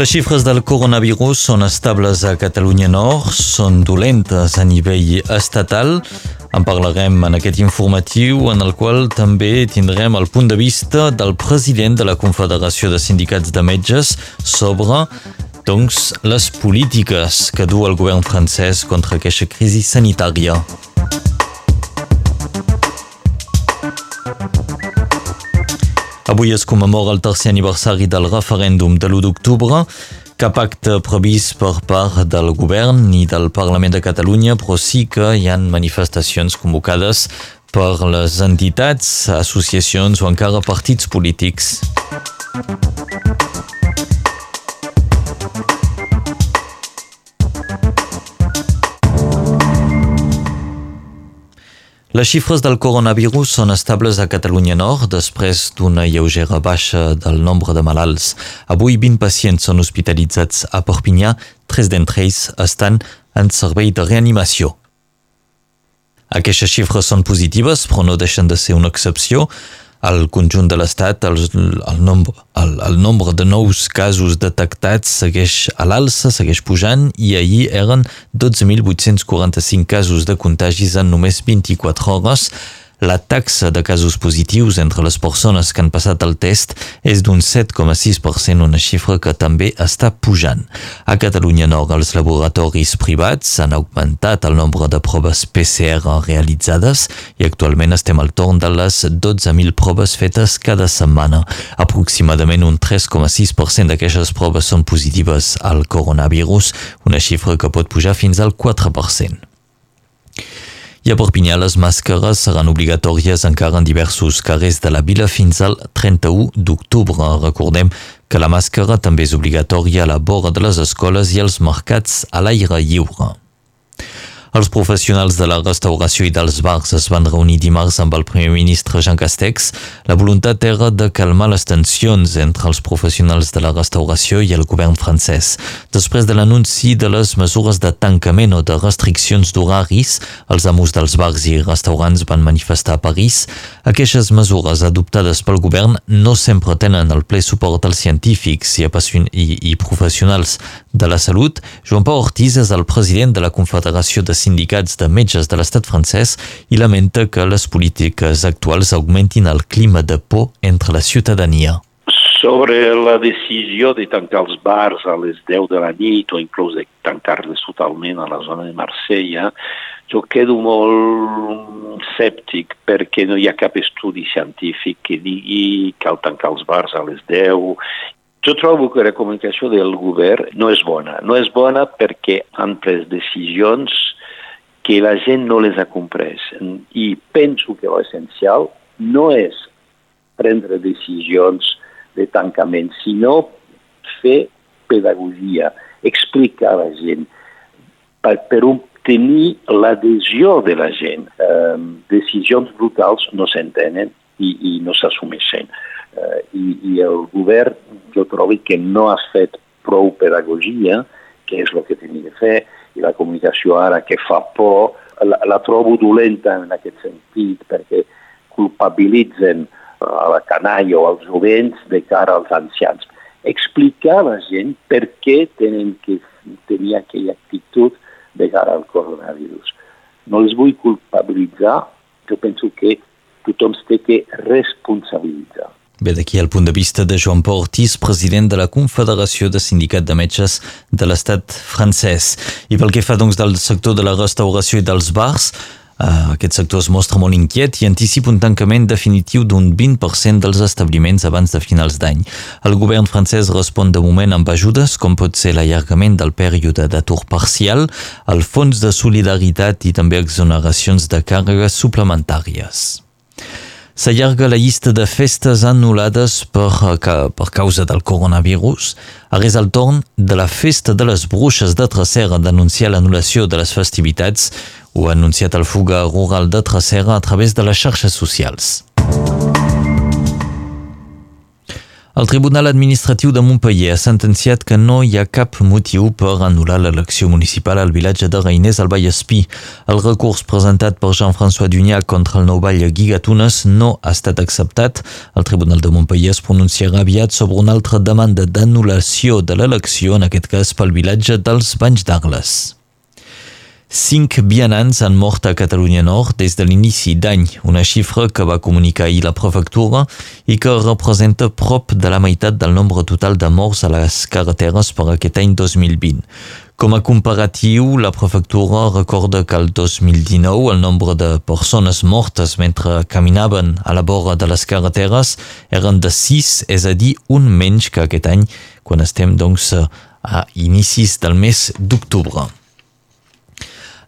Les xifres del coronavirus són estables a Catalunya Nord, són dolentes a nivell estatal. En parlarem en aquest informatiu en el qual també tindrem el punt de vista del president de la Confederació de Sindicats de Metges sobre doncs, les polítiques que du el govern francès contra aquesta crisi sanitària. Avui es commemora el tercer aniversari del referèndum de l'1 d'octubre. Cap acte previst per part del govern ni del Parlament de Catalunya, però sí que hi han manifestacions convocades per les entitats, associacions o encara partits polítics. Les xifres del coronavirus són estables a Catalunya Nord després d'una lleugera baixa del nombre de malalts. Avui 20 pacients són hospitalitzats a Perpinyà, tres d'entre ells estan en servei de reanimació. Aquestes xifres són positives, però no deixen de ser una excepció. Al conjunt de l'Estat, el, el, nombre, el, el nombre de nous casos detectats segueix a l'alça, segueix pujant i ahir eren 12.845 casos de contagis en només 24 hores, la taxa de casos positius entre les persones que han passat el test és d'un 7,6%, una xifra que també està pujant. A Catalunya Nord, els laboratoris privats han augmentat el nombre de proves PCR realitzades i actualment estem al torn de les 12.000 proves fetes cada setmana. Aproximadament un 3,6% d'aquestes proves són positives al coronavirus, una xifra que pot pujar fins al 4%. I a Perpinyà les màscares seran obligatòries encara en diversos carrers de la vila fins al 31 d'octubre. Recordem que la màscara també és obligatòria a la vora de les escoles i als mercats a l'aire lliure. Els professionals de la restauració i dels bars es van reunir dimarts amb el primer ministre Jean Castex. La voluntat era de calmar les tensions entre els professionals de la restauració i el govern francès. Després de l'anunci de les mesures de tancament o de restriccions d'horaris, els amos dels bars i restaurants van manifestar a París. Aquestes mesures adoptades pel govern no sempre tenen el ple suport dels científics i, i, i professionals de la salut. Joan Pau Ortiz és el president de la Confederació de sindicats de metges de l'estat francès i lamenta que les polítiques actuals augmentin el clima de por entre la ciutadania. Sobre la decisió de tancar els bars a les 10 de la nit o inclús de tancar-les totalment a la zona de Marsella, jo quedo molt escèptic perquè no hi ha cap estudi científic que digui cal tancar els bars a les 10 jo trobo que la comunicació del govern no és bona. No és bona perquè han pres decisions que la gent no les ha comprès. I penso que l'essencial no és prendre decisions de tancament, sinó fer pedagogia, explicar a la gent per, per obtenir l'adhesió de la gent. Eh, decisions brutals no s'entenen i, i no s'assumeixen. Eh, i, I el govern jo trobo que no ha fet prou pedagogia, que és el que tenia de fer, i la comunicació ara que fa por, la, la trobo dolenta en aquest sentit, perquè culpabilitzen a la canalla o als jovents de cara als ancians. Explicar a la gent per què tenen que tenir aquella actitud de cara al coronavirus. No els vull culpabilitzar, jo penso que tothom té que responsabilitzar. Bé, d'aquí el punt de vista de Joan Pau Ortiz, president de la Confederació de Sindicat de Metges de l'estat francès. I pel que fa doncs del sector de la restauració i dels bars, Uh, aquest sector es mostra molt inquiet i anticipa un tancament definitiu d'un 20% dels establiments abans de finals d'any. El govern francès respon de moment amb ajudes, com pot ser l'allargament del període d'atur parcial, el fons de solidaritat i també exoneracions de càrregues suplementàries. S'allarga la llista de festes anul·lades per, per causa del coronavirus. Arrés el torn de la festa de les bruixes de Tracera d'anunciar l'anul·lació de les festivitats. Ho ha anunciat el Fuga Rural de Tracera a través de les xarxes socials. El Tribunal Administratiu de Montpellier ha sentenciat que no hi ha cap motiu per anul·lar l'elecció municipal al vilatge de Reiners al Vallespí. El recurs presentat per Jean-François Dunyà contra el nou ball Guigatunes no ha estat acceptat. El Tribunal de Montpellier es pronunciarà aviat sobre una altra demanda d'anul·lació de l'elecció, en aquest cas pel vilatge dels Banys d'Arles. Cinc vianants han mort a Catalunya Nord des de l'inici d'any, una xifra que va comunicar ahir la prefectura i que representa prop de la meitat del nombre total de morts a les carreteres per aquest any 2020. Com a comparatiu, la prefectura recorda que el 2019 el nombre de persones mortes mentre caminaven a la vora de les carreteres eren de 6, és a dir, un menys que aquest any, quan estem doncs a inicis del mes d'octubre.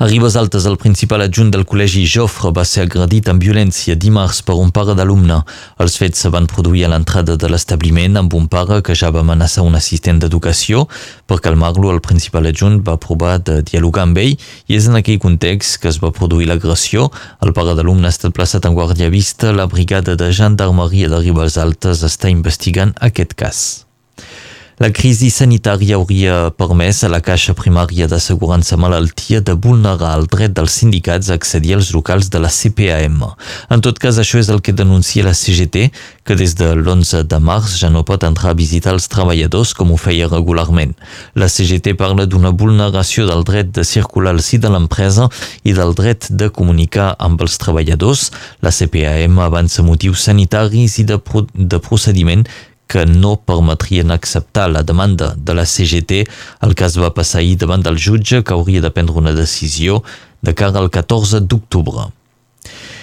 A Ribes Altes, el principal adjunt del col·legi Jofre va ser agredit amb violència dimarts per un pare d'alumne. Els fets se van produir a l'entrada de l'establiment amb un pare que ja va amenaçar un assistent d'educació. Per calmar-lo, el principal adjunt va provar de dialogar amb ell i és en aquell context que es va produir l'agressió. El pare d'alumne ha estat plaçat en guàrdia vista. La brigada de gendarmeria de Ribes Altes està investigant aquest cas. La crisi sanitària hauria permès a la Caixa Primària d'Assegurança Malaltia de vulnerar el dret dels sindicats a accedir als locals de la CPAM. En tot cas, això és el que denuncia la CGT, que des de l'11 de març ja no pot entrar a visitar els treballadors com ho feia regularment. La CGT parla d'una vulneració del dret de circular al si de l'empresa i del dret de comunicar amb els treballadors. La CPAM avança motius sanitaris i de, pro de procediment que no permetrien acceptar la demanda de la CGT. El cas va passar ahir davant del jutge que hauria de prendre una decisió de cara al 14 d'octubre.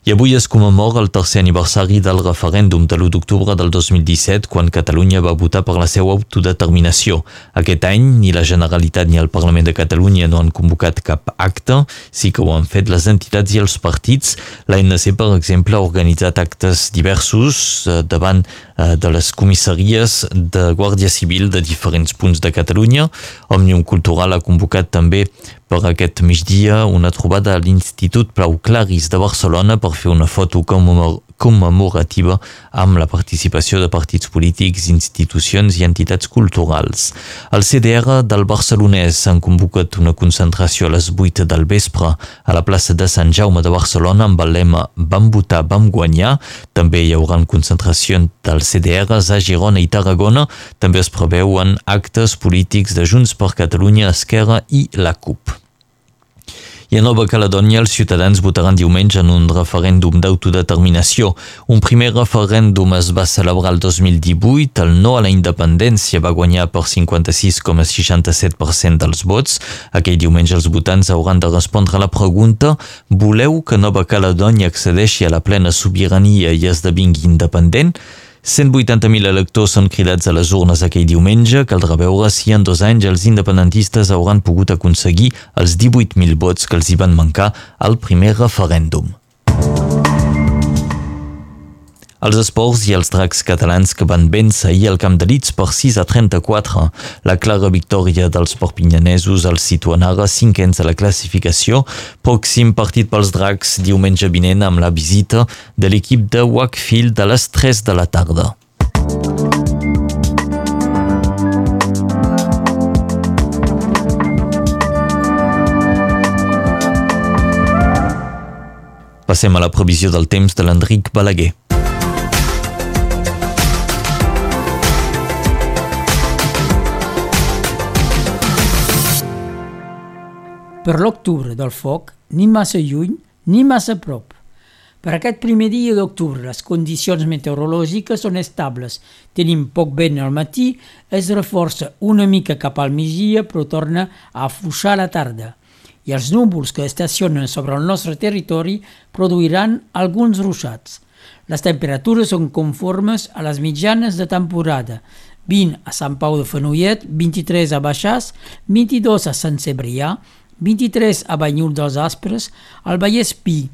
I avui es commemora el tercer aniversari del referèndum de l'1 d'octubre del 2017, quan Catalunya va votar per la seva autodeterminació. Aquest any, ni la Generalitat ni el Parlament de Catalunya no han convocat cap acte, sí que ho han fet les entitats i els partits. L'ANC, per exemple, ha organitzat actes diversos eh, davant eh, de les comissaries de Guàrdia Civil de diferents punts de Catalunya. Òmnium Cultural ha convocat també per aquest migdia una trobada a l'Institut Plau Claris de Barcelona per fer una foto commemorativa amb la participació de partits polítics, institucions i entitats culturals. El CDR del Barcelonès han convocat una concentració a les 8 del vespre a la plaça de Sant Jaume de Barcelona amb el lema Vam votar, vam guanyar. També hi haurà concentracions dels CDRs a Girona i Tarragona. També es preveuen actes polítics de Junts per Catalunya, Esquerra i la CUP. I a Nova Caledònia els ciutadans votaran diumenge en un referèndum d'autodeterminació. Un primer referèndum es va celebrar el 2018, el no a la independència va guanyar per 56,67% dels vots. Aquell diumenge els votants hauran de respondre a la pregunta «Voleu que Nova Caledònia accedeixi a la plena sobirania i esdevingui independent?» 180.000 electors són cridats a les urnes aquell diumenge. Caldrà veure si en dos anys els independentistes hauran pogut aconseguir els 18.000 vots que els hi van mancar al primer referèndum. Els esports i els dracs catalans que van vèncer ahir al Camp de Leeds per 6 a 34. La clara victòria dels perpinyanesos els situen ara cinquens a la classificació. Pròxim partit pels dracs diumenge vinent amb la visita de l'equip de Wakefield a les 3 de la tarda. Passem a la previsió del temps de l'Enric Balaguer. Per l'octubre del foc, ni massa lluny ni massa prop. Per aquest primer dia d'octubre les condicions meteorològiques són estables. Tenim poc vent al matí, es reforça una mica cap al migdia però torna a afluixar a la tarda. I els núvols que estacionen sobre el nostre territori produiran alguns ruixats. Les temperatures són conformes a les mitjanes de temporada. 20 a Sant Pau de Fenollet, 23 a Baixàs, 22 a Sant Cebrià, 23 a Banyul dels Aspres, al Vallespí,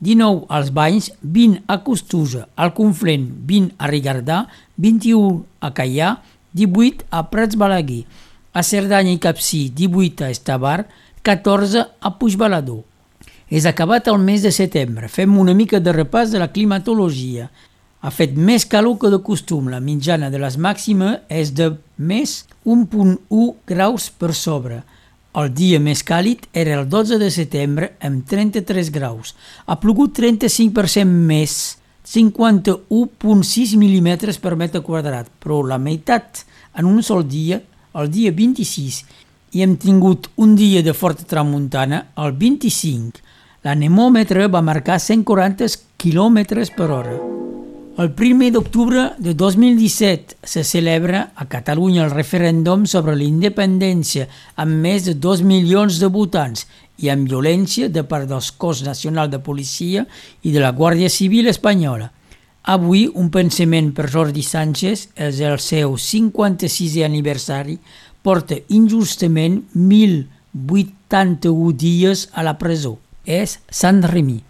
19 als Banys, 20 a Costuja, al Conflent, 20 a Rigardà, 21 a Caià, 18 a Prats Balaguer, a Cerdanya i Capcí, 18 a Estavar, 14 a Puigbalador. És acabat el mes de setembre. Fem una mica de repàs de la climatologia. Ha fet més calor que de costum. La mitjana de les màximes és de més 1.1 graus per sobre. El dia més càlid era el 12 de setembre amb 33 graus. Ha plogut 35% més, 51.6 mm per metre quadrat, però la meitat en un sol dia, el dia 26, i hem tingut un dia de forta tramuntana, el 25. L'anemòmetre va marcar 140 km per hora. El 1 d'octubre de 2017 se celebra a Catalunya el referèndum sobre la independència amb més de 2 milions de votants i amb violència de part dels cos nacional de policia i de la Guàrdia Civil espanyola. Avui, un pensament per Jordi Sánchez és el seu 56è aniversari, porta injustament 1.081 dies a la presó. És Sant Remi.